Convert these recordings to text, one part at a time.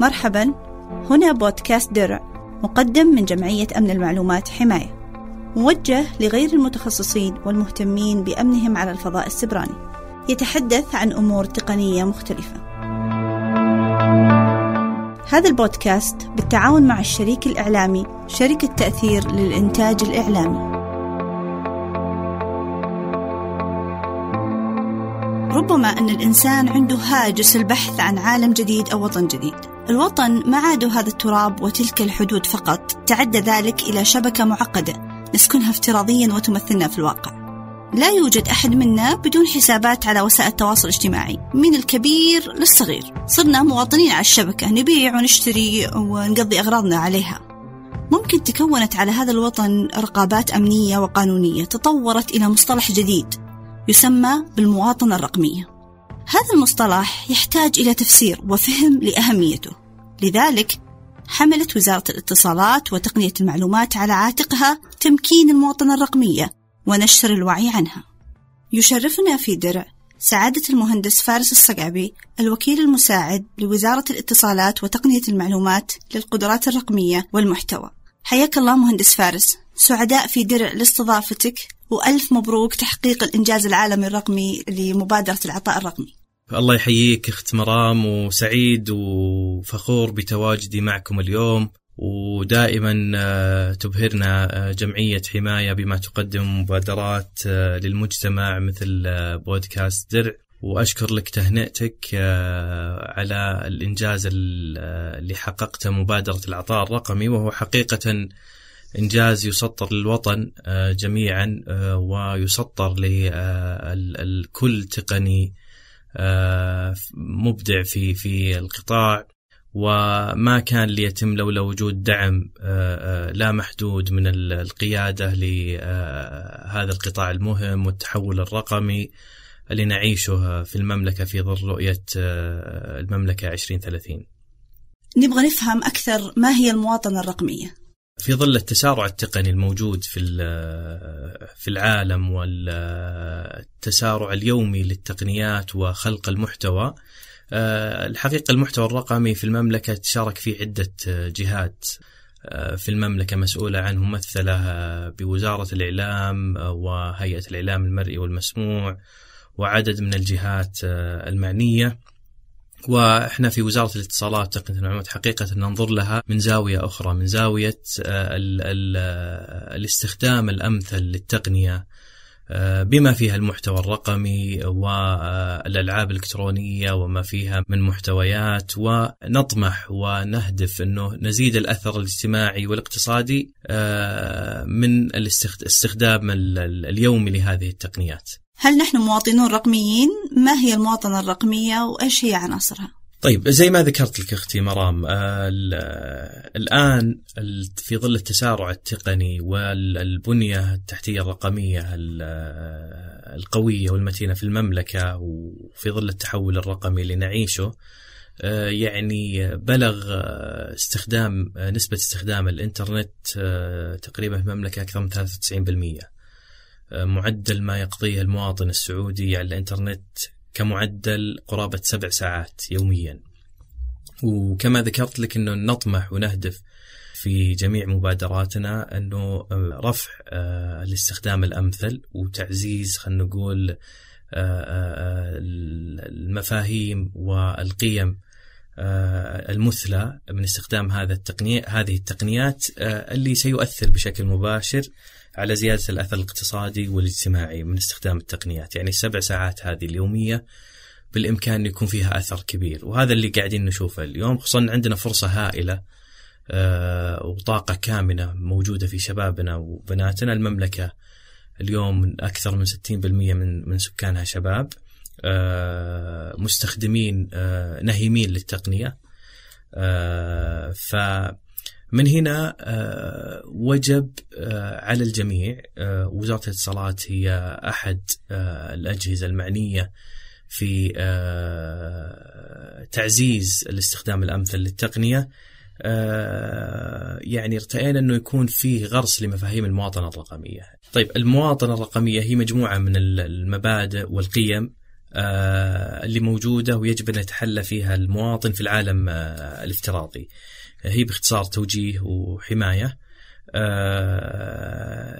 مرحبا. هنا بودكاست درع مقدم من جمعية أمن المعلومات حماية. موجه لغير المتخصصين والمهتمين بأمنهم على الفضاء السبراني. يتحدث عن أمور تقنية مختلفة. هذا البودكاست بالتعاون مع الشريك الإعلامي شركة تأثير للإنتاج الإعلامي. ربما أن الإنسان عنده هاجس البحث عن عالم جديد أو وطن جديد. الوطن ما عاد هذا التراب وتلك الحدود فقط. تعدى ذلك إلى شبكة معقدة نسكنها افتراضيا وتمثلنا في الواقع. لا يوجد أحد منا بدون حسابات على وسائل التواصل الاجتماعي من الكبير للصغير. صرنا مواطنين على الشبكة نبيع ونشتري ونقضي أغراضنا عليها. ممكن تكونت على هذا الوطن رقابات أمنية وقانونية تطورت إلى مصطلح جديد يسمى بالمواطنة الرقمية. هذا المصطلح يحتاج إلى تفسير وفهم لأهميته. لذلك حملت وزارة الاتصالات وتقنية المعلومات على عاتقها تمكين المواطنة الرقمية ونشر الوعي عنها. يشرفنا في درع سعادة المهندس فارس الصقعبي الوكيل المساعد لوزارة الاتصالات وتقنية المعلومات للقدرات الرقمية والمحتوى. حياك الله مهندس فارس. سعداء في درع لاستضافتك وألف مبروك تحقيق الإنجاز العالمي الرقمي لمبادرة العطاء الرقمي. الله يحييك أخت مرام وسعيد وفخور بتواجدي معكم اليوم ودائما آه، تبهرنا آه، جمعية حماية بما تقدم مبادرات آه، للمجتمع مثل بودكاست درع وأشكر لك تهنئتك على الإنجاز اللي حققته مبادرة العطاء الرقمي وهو حقيقة إنجاز يسطر للوطن جميعا ويسطر لكل تقني مبدع في في القطاع وما كان ليتم لولا وجود دعم آه، آه، لا محدود من القيادة لهذا القطاع المهم والتحول الرقمي اللي نعيشه في المملكة في ظل رؤية آه، المملكة 2030. نبغى نفهم أكثر ما هي المواطنة الرقمية؟ في ظل التسارع التقني الموجود في في العالم والتسارع اليومي للتقنيات وخلق المحتوى آه، الحقيقة المحتوى الرقمي في المملكة تشارك فيه عدة آه، جهات آه، في المملكة مسؤولة عنه ممثلة بوزارة الإعلام وهيئة الإعلام المرئي والمسموع وعدد من الجهات المعنية. وإحنا في وزارة الاتصالات تقنية المعلومات حقيقة ننظر لها من زاوية أخرى من زاوية ال ال الاستخدام الأمثل للتقنية آه، بما فيها المحتوى الرقمي والالعاب الإلكترونية وما فيها من محتويات ونطمح ونهدف أنه نزيد الأثر الاجتماعي والاقتصادي آه، من الاستخدام اليومي لهذه التقنيات. هل نحن مواطنون رقميين؟ ما هي المواطنة الرقمية وإيش هي عناصرها؟ طيب زي ما ذكرت لك أختي مرام آه، الآن في ظل التسارع التقني والبنية التحتية الرقمية القوية والمتينة في المملكة وفي ظل التحول الرقمي اللي نعيشه آه، يعني بلغ آه، استخدام نسبة استخدام الإنترنت تقريبا في المملكة أكثر من 93% معدل ما يقضيه المواطن السعودي على الإنترنت كمعدل قرابة سبع ساعات يوميا. وكما ذكرت لك أنه نطمح ونهدف في جميع مبادراتنا أنه رفع آه، الاستخدام الأمثل وتعزيز خلينا نقول آه، آه، المفاهيم والقيم المثلى من استخدام هذا التقنية هذه التقنيات اللي سيؤثر بشكل مباشر على زيادة الأثر الاقتصادي والاجتماعي من استخدام التقنيات. يعني السبع ساعات هذه اليومية بالإمكان أن يكون فيها أثر كبير. وهذا اللي قاعدين نشوفه اليوم خصوصا عندنا فرصة هائلة آه، وطاقة كامنة موجودة في شبابنا وبناتنا. المملكة اليوم أكثر من 60% من من سكانها شباب آه، مستخدمين آه، نهيمين للتقنية ف من هنا آه، وجب آه، على الجميع آه، وزارة الاتصالات هي أحد الأجهزة المعنية في تعزيز الاستخدام الأمثل للتقنية. يعني ارتئينا أنه يكون فيه غرس لمفاهيم المواطنة الرقمية. طيب المواطنة الرقمية هي مجموعة من المبادئ والقيم اللي موجودة ويجب أن يتحلى فيها المواطن في العالم الافتراضي. هي باختصار توجيه وحماية.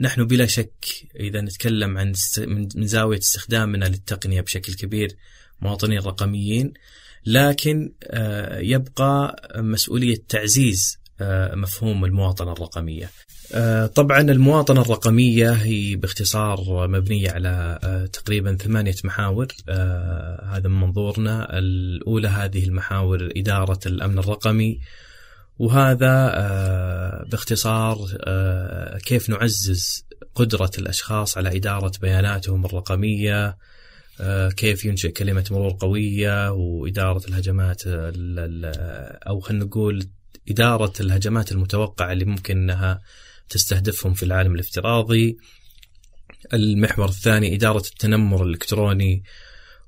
نحن بلا شك إذا نتكلم عن من زاوية استخدامنا للتقنية بشكل كبير مواطنين رقميين لكن يبقى مسؤولية تعزيز مفهوم المواطنة الرقمية. آه، طبعا المواطنة الرقمية هي باختصار مبنية على آه، تقريبا ثمانية محاور. آه، هذا من منظورنا. الأولى هذه المحاور إدارة الأمن الرقمي وهذا باختصار كيف نعزز قدرة الأشخاص على إدارة بياناتهم الرقمية كيف ينشئ كلمة مرور قوية وإدارة الهجمات أو خلينا نقول إدارة الهجمات المتوقعة اللي ممكن أنها تستهدفهم في العالم الافتراضي. المحور الثاني إدارة التنمر الإلكتروني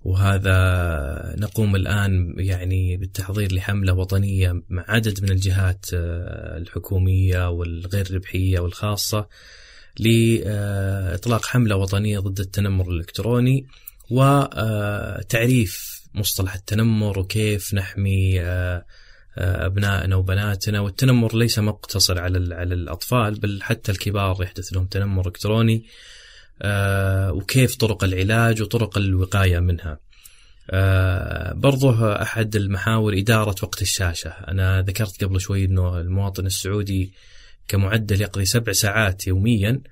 وهذا نقوم الآن يعني بالتحضير لحملة وطنية مع عدد من الجهات آه، الحكومية والغير ربحية والخاصة لإطلاق حملة وطنية ضد التنمر الإلكتروني وتعريف مصطلح التنمر وكيف نحمي آه، آه، أبنائنا وبناتنا. والتنمر ليس مقتصر على على الأطفال بل حتى الكبار يحدث لهم تنمر إلكتروني. آه، وكيف طرق العلاج وطرق الوقاية منها. آه، برضه أحد المحاور إدارة وقت الشاشة، أنا ذكرت قبل شوي إنه المواطن السعودي كمعدل يقضي سبع ساعات يوميا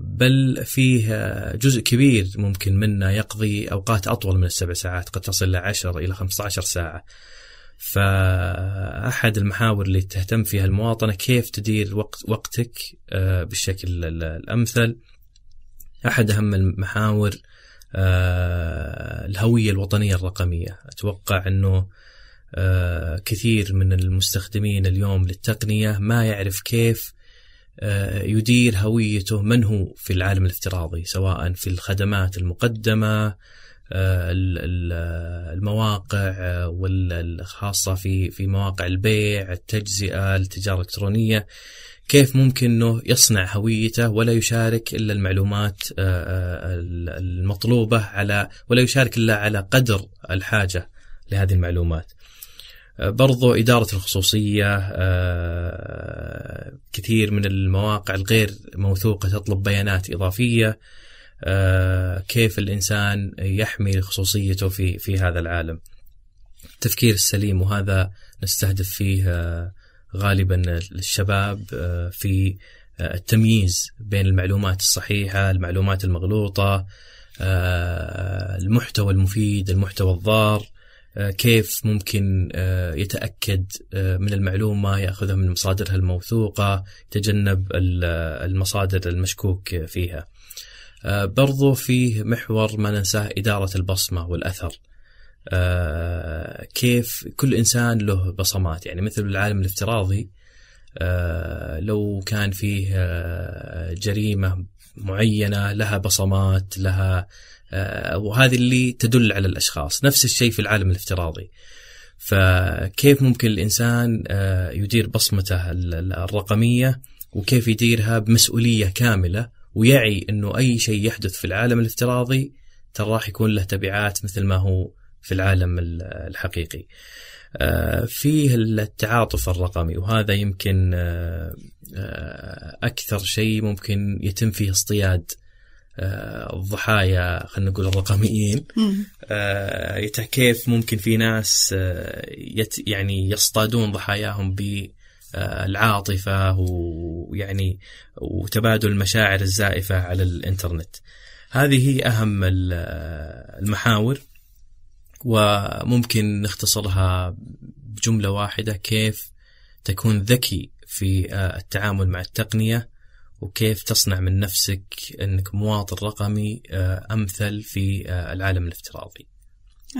بل فيه جزء كبير ممكن منا يقضي أوقات أطول من السبع ساعات قد تصل ل 10 إلى 15 ساعة. فأحد المحاور اللي تهتم فيها المواطنة كيف تدير وقت وقتك آه، بالشكل الأمثل. أحد أهم المحاور آه، الهوية الوطنية الرقمية. أتوقع أنه آه، كثير من المستخدمين اليوم للتقنية ما يعرف كيف يدير هويته من هو في العالم الافتراضي سواء في الخدمات المقدمة المواقع آه، والخاصة في في مواقع البيع التجزئة التجارة الإلكترونية كيف ممكن إنه يصنع هويته ولا يشارك إلا المعلومات آه، المطلوبة على ولا يشارك إلا على قدر الحاجة لهذه المعلومات. برضو إدارة الخصوصية كثير من المواقع الغير موثوقة تطلب بيانات إضافية آه، كيف الإنسان يحمي خصوصيته في في هذا العالم. التفكير السليم وهذا نستهدف فيه آه، غالبا الشباب آه، في التمييز بين المعلومات الصحيحة، المعلومات المغلوطة، المحتوى المفيد، المحتوى الضار، كيف ممكن يتأكد من المعلومة يأخذها من مصادرها الموثوقة، يتجنب المصادر المشكوك فيها. آه، برضو فيه محور ما ننساه إدارة البصمة والأثر. آه، كيف كل إنسان له بصمات. يعني مثل العالم الافتراضي آه، لو كان فيه جريمة معينة لها بصمات لها وهذه اللي تدل على الأشخاص. نفس الشيء في العالم الافتراضي. فكيف ممكن الإنسان يدير بصمته الرقمية وكيف يديرها بمسؤولية كاملة؟ ويعي إنه أي شيء يحدث في العالم الافتراضي ترى راح يكون له تبعات مثل ما هو في العالم الحقيقي. آه، فيه التعاطف الرقمي وهذا يمكن آه، آه، أكثر شيء ممكن يتم فيه اصطياد الضحايا خلينا نقول الرقميين كيف ممكن في ناس يعني يصطادون ضحاياهم ب العاطفة ويعني وتبادل المشاعر الزائفة على الإنترنت. هذه هي أهم المحاور وممكن نختصرها بجملة واحدة كيف تكون ذكي في التعامل مع التقنية وكيف تصنع من نفسك أنك مواطن رقمي أمثل في العالم الافتراضي.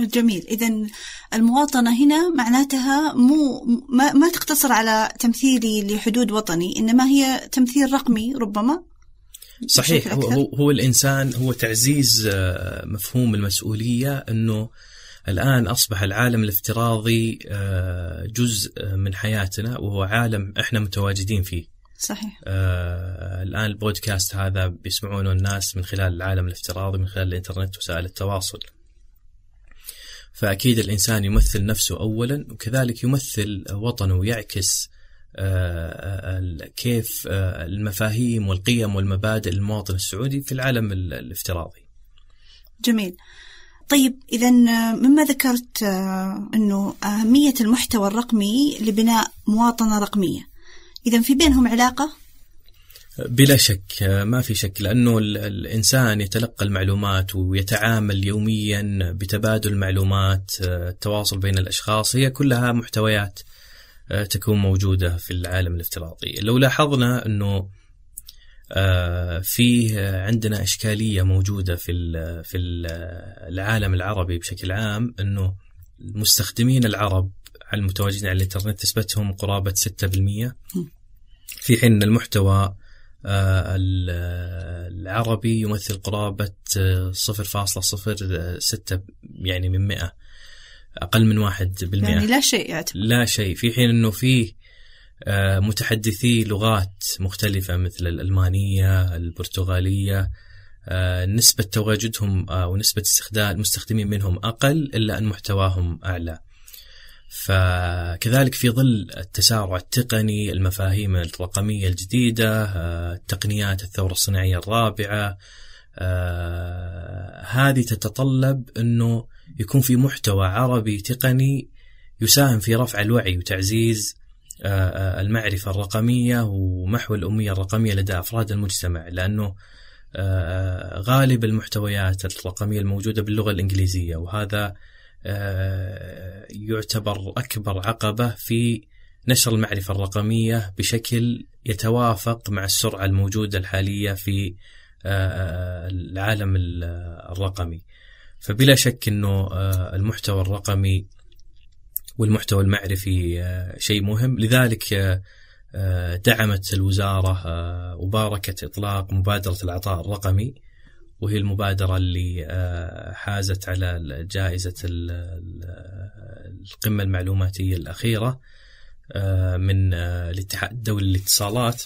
جميل. إذا المواطنة هنا معناتها مو ما, ما تقتصر على تمثيلي لحدود وطني إنما هي تمثيل رقمي ربما. صحيح. هو, هو الإنسان هو تعزيز آه، مفهوم المسؤولية أنه الآن أصبح العالم الافتراضي آه، جزء من حياتنا وهو عالم إحنا متواجدين فيه. صحيح. آه الآن البودكاست هذا بيسمعونه الناس من خلال العالم الافتراضي من خلال الإنترنت وسائل التواصل. فأكيد الإنسان يمثل نفسه أولا وكذلك يمثل وطنه ويعكس آه، كيف آه، المفاهيم والقيم والمبادئ المواطن السعودي في العالم الافتراضي. جميل. طيب إذا مما ذكرت آه، أنه أهمية المحتوى الرقمي لبناء مواطنة رقمية. إذا في بينهم علاقة؟ بلا شك ما في شك لأنه الإنسان يتلقى المعلومات ويتعامل يوميا بتبادل المعلومات التواصل بين الأشخاص هي كلها محتويات تكون موجودة في العالم الافتراضي. لو لاحظنا أنه آه، فيه عندنا إشكالية موجودة في في العالم العربي بشكل عام أنه المستخدمين العرب المتواجدين على الإنترنت نسبتهم قرابة 6% في حين المحتوى العربي يمثل قرابة 0.06 يعني من 100 أقل من 1% يعني لا شيء يعتبر. لا شيء. في حين أنه فيه آه، متحدثي لغات مختلفة مثل الألمانية البرتغالية آه، نسبة تواجدهم آه، ونسبة استخدام المستخدمين منهم أقل إلا أن محتواهم أعلى. فكذلك في ظل التسارع التقني المفاهيم الرقمية الجديدة تقنيات الثورة الصناعية الرابعة هذه تتطلب أنه يكون في محتوى عربي تقني يساهم في رفع الوعي وتعزيز آه، آه، المعرفة الرقمية ومحو الأمية الرقمية لدى أفراد المجتمع لأنه آه، غالب المحتويات الرقمية الموجودة باللغة الإنجليزية وهذا يعتبر أكبر عقبة في نشر المعرفة الرقمية بشكل يتوافق مع السرعة الموجودة الحالية في العالم الرقمي. فبلا شك أنه المحتوى الرقمي والمحتوى المعرفي آه، شيء مهم. لذلك آه، آه، دعمت الوزارة وباركت إطلاق مبادرة العطاء الرقمي وهي المبادرة اللي حازت على جائزة القمة المعلوماتية الأخيرة من الاتحاد الدولي للاتصالات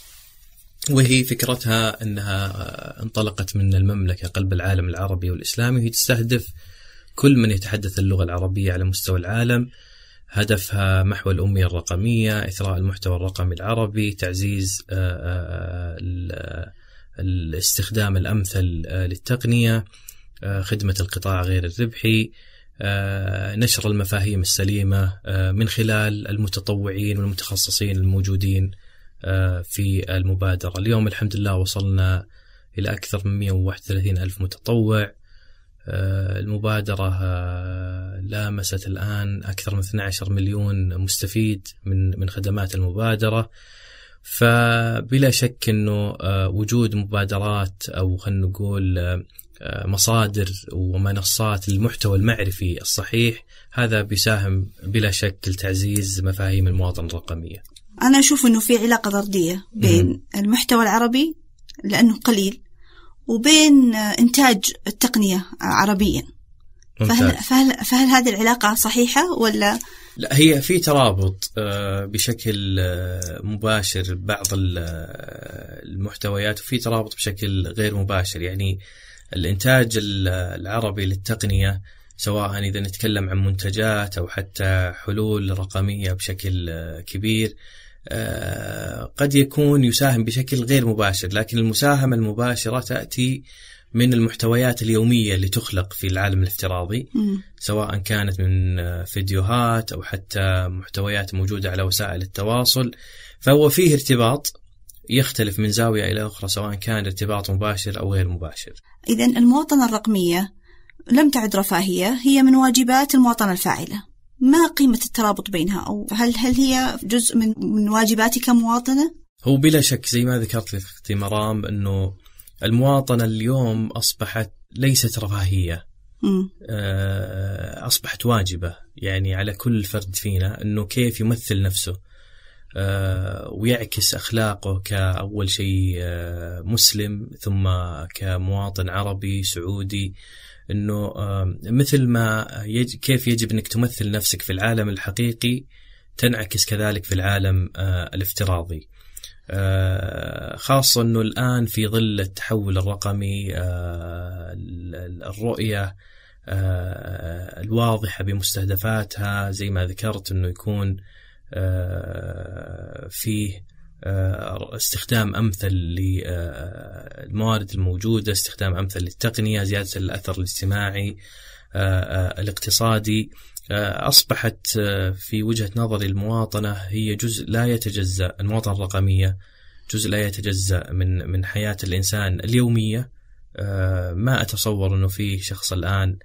وهي فكرتها أنها انطلقت من المملكة قلب العالم العربي والإسلامي وهي تستهدف كل من يتحدث اللغة العربية على مستوى العالم. هدفها محو الأمية الرقمية إثراء المحتوى الرقمي العربي تعزيز آه، آه، الاستخدام الأمثل للتقنية آه، خدمة القطاع غير الربحي نشر المفاهيم السليمة من خلال المتطوعين والمتخصصين الموجودين في المبادرة. اليوم الحمد لله وصلنا إلى أكثر من 131 ألف متطوع. آه، المبادرة آه، لامست الآن أكثر من 12 مليون مستفيد من من خدمات المبادرة. فبلا شك أنه آه، وجود مبادرات أو خلينا نقول مصادر ومنصات للمحتوى المعرفي الصحيح هذا بيساهم بلا شك لتعزيز مفاهيم المواطن الرقمية. أنا أشوف أنه في علاقة طردية بين المحتوى العربي لأنه قليل وبين إنتاج التقنية عربيا. فهل, فهل, فهل هذه العلاقة صحيحة ولا؟ لا هي في ترابط آه، بشكل آه، مباشر بعض آه، المحتويات وفي ترابط بشكل غير مباشر. يعني الإنتاج العربي للتقنية سواء إذا نتكلم عن منتجات أو حتى حلول رقمية بشكل كبير قد يكون يساهم بشكل غير مباشر. لكن المساهمة المباشرة تأتي من المحتويات اليومية اللي تخلق في العالم الافتراضي سواء كانت من آه، فيديوهات أو حتى محتويات موجودة على وسائل التواصل. فهو فيه ارتباط يختلف من زاوية إلى أخرى سواء كان ارتباط مباشر أو غير مباشر. إذا المواطنة الرقمية لم تعد رفاهية هي من واجبات المواطنة الفاعلة. ما قيمة الترابط بينها؟ أو هل هل هي جزء من من واجباتي كمواطنة؟ هو بلا شك زي ما ذكرت لك أختي مرام أنه المواطنة اليوم أصبحت ليست رفاهية. آه، أصبحت واجبة يعني على كل فرد فينا أنه كيف يمثل نفسه. آه، ويعكس أخلاقه كأول شيء آه، مسلم ثم كمواطن عربي سعودي. إنه مثل ما يج كيف يجب إنك تمثل نفسك في العالم الحقيقي تنعكس كذلك في العالم الافتراضي. خاصة أنه الآن في ظل التحول الرقمي الرؤية الواضحة بمستهدفاتها زي ما ذكرت أنه يكون فيه استخدام أمثل للموارد الموجودة، استخدام أمثل للتقنية، زيادة الأثر الاجتماعي، الاقتصادي، أصبحت في وجهة نظري المواطنة هي جزء لا يتجزأ، المواطنة الرقمية جزء لا يتجزأ من من حياة الإنسان اليومية، ما أتصور إنه في شخص الآن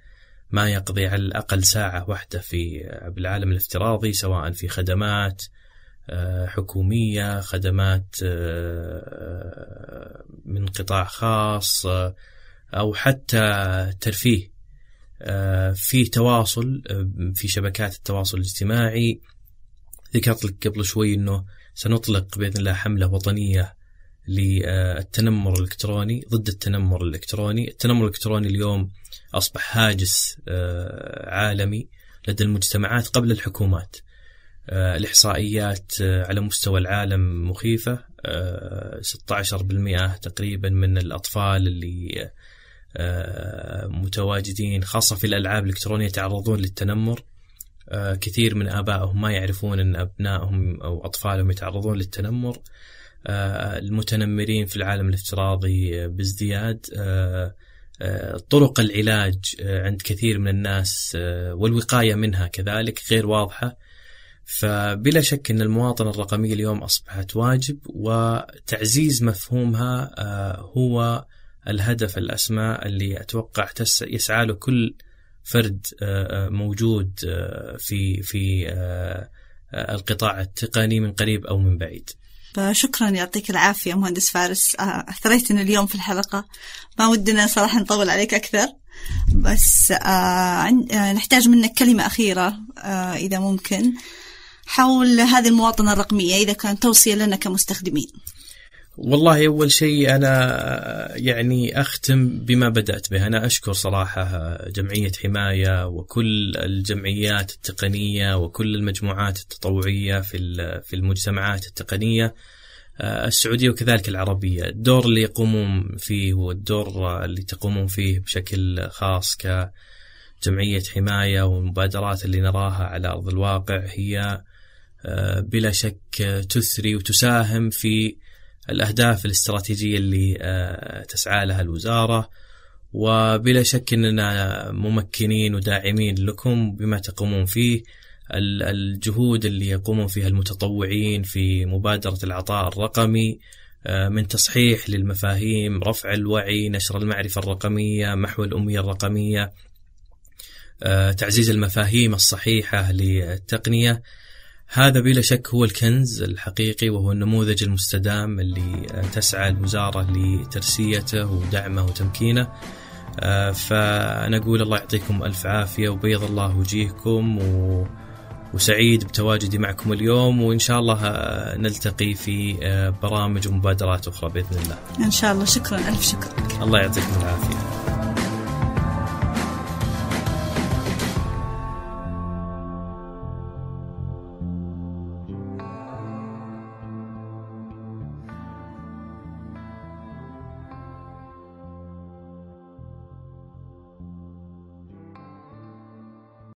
ما يقضي على الأقل ساعة واحدة في بالعالم الافتراضي سواء في خدمات حكومية، خدمات من قطاع خاص أو حتى ترفيه. في تواصل في شبكات التواصل الاجتماعي. ذكرت لك قبل شوي إنه سنطلق بإذن الله حملة وطنية للتنمر الإلكتروني ضد التنمر الإلكتروني، التنمر الإلكتروني اليوم أصبح هاجس عالمي لدى المجتمعات قبل الحكومات. الإحصائيات على مستوى العالم مخيفة. 16% تقريبا من الأطفال اللي متواجدين خاصة في الألعاب الإلكترونية يتعرضون للتنمر. كثير من آبائهم ما يعرفون أن أبنائهم أو أطفالهم يتعرضون للتنمر. المتنمرين في العالم الافتراضي بازدياد. طرق العلاج عند كثير من الناس والوقاية منها كذلك غير واضحة. فبلا شك إن المواطنه الرقميه اليوم أصبحت واجب وتعزيز مفهومها هو الهدف الاسمى اللي أتوقع يسعى له كل فرد موجود في في القطاع التقني من قريب أو من بعيد. شكرا يعطيك العافية مهندس فارس. أثريتنا اليوم في الحلقة. ما ودنا صراحة نطول عليك أكثر. بس نحتاج منك كلمة أخيرة إذا ممكن حول هذه المواطنة الرقمية إذا كانت توصية لنا كمستخدمين. والله أول شيء أنا يعني أختم بما بدأت به. أنا أشكر صراحة جمعية حماية وكل الجمعيات التقنية وكل المجموعات التطوعية في في المجتمعات التقنية. السعودية وكذلك العربية. الدور اللي يقومون فيه والدور اللي تقومون فيه بشكل خاص كجمعية حماية والمبادرات اللي نراها على أرض الواقع هي بلا شك تثري وتساهم في الأهداف الاستراتيجية اللي تسعى لها الوزارة. وبلا شك أننا ممكنين وداعمين لكم بما تقومون فيه. الجهود اللي يقومون فيها المتطوعين في مبادرة العطاء الرقمي من تصحيح للمفاهيم رفع الوعي نشر المعرفة الرقمية محو الأمية الرقمية تعزيز المفاهيم الصحيحة للتقنية. هذا بلا شك هو الكنز الحقيقي وهو النموذج المستدام اللي تسعى الوزارة لترسيته ودعمه وتمكينه. فأنا أقول الله يعطيكم ألف عافية وبيض الله وجيهكم و... وسعيد بتواجدي معكم اليوم وإن شاء الله نلتقي في برامج ومبادرات أخرى بإذن الله. إن شاء الله. شكرا. ألف شكر. الله يعطيكم العافية.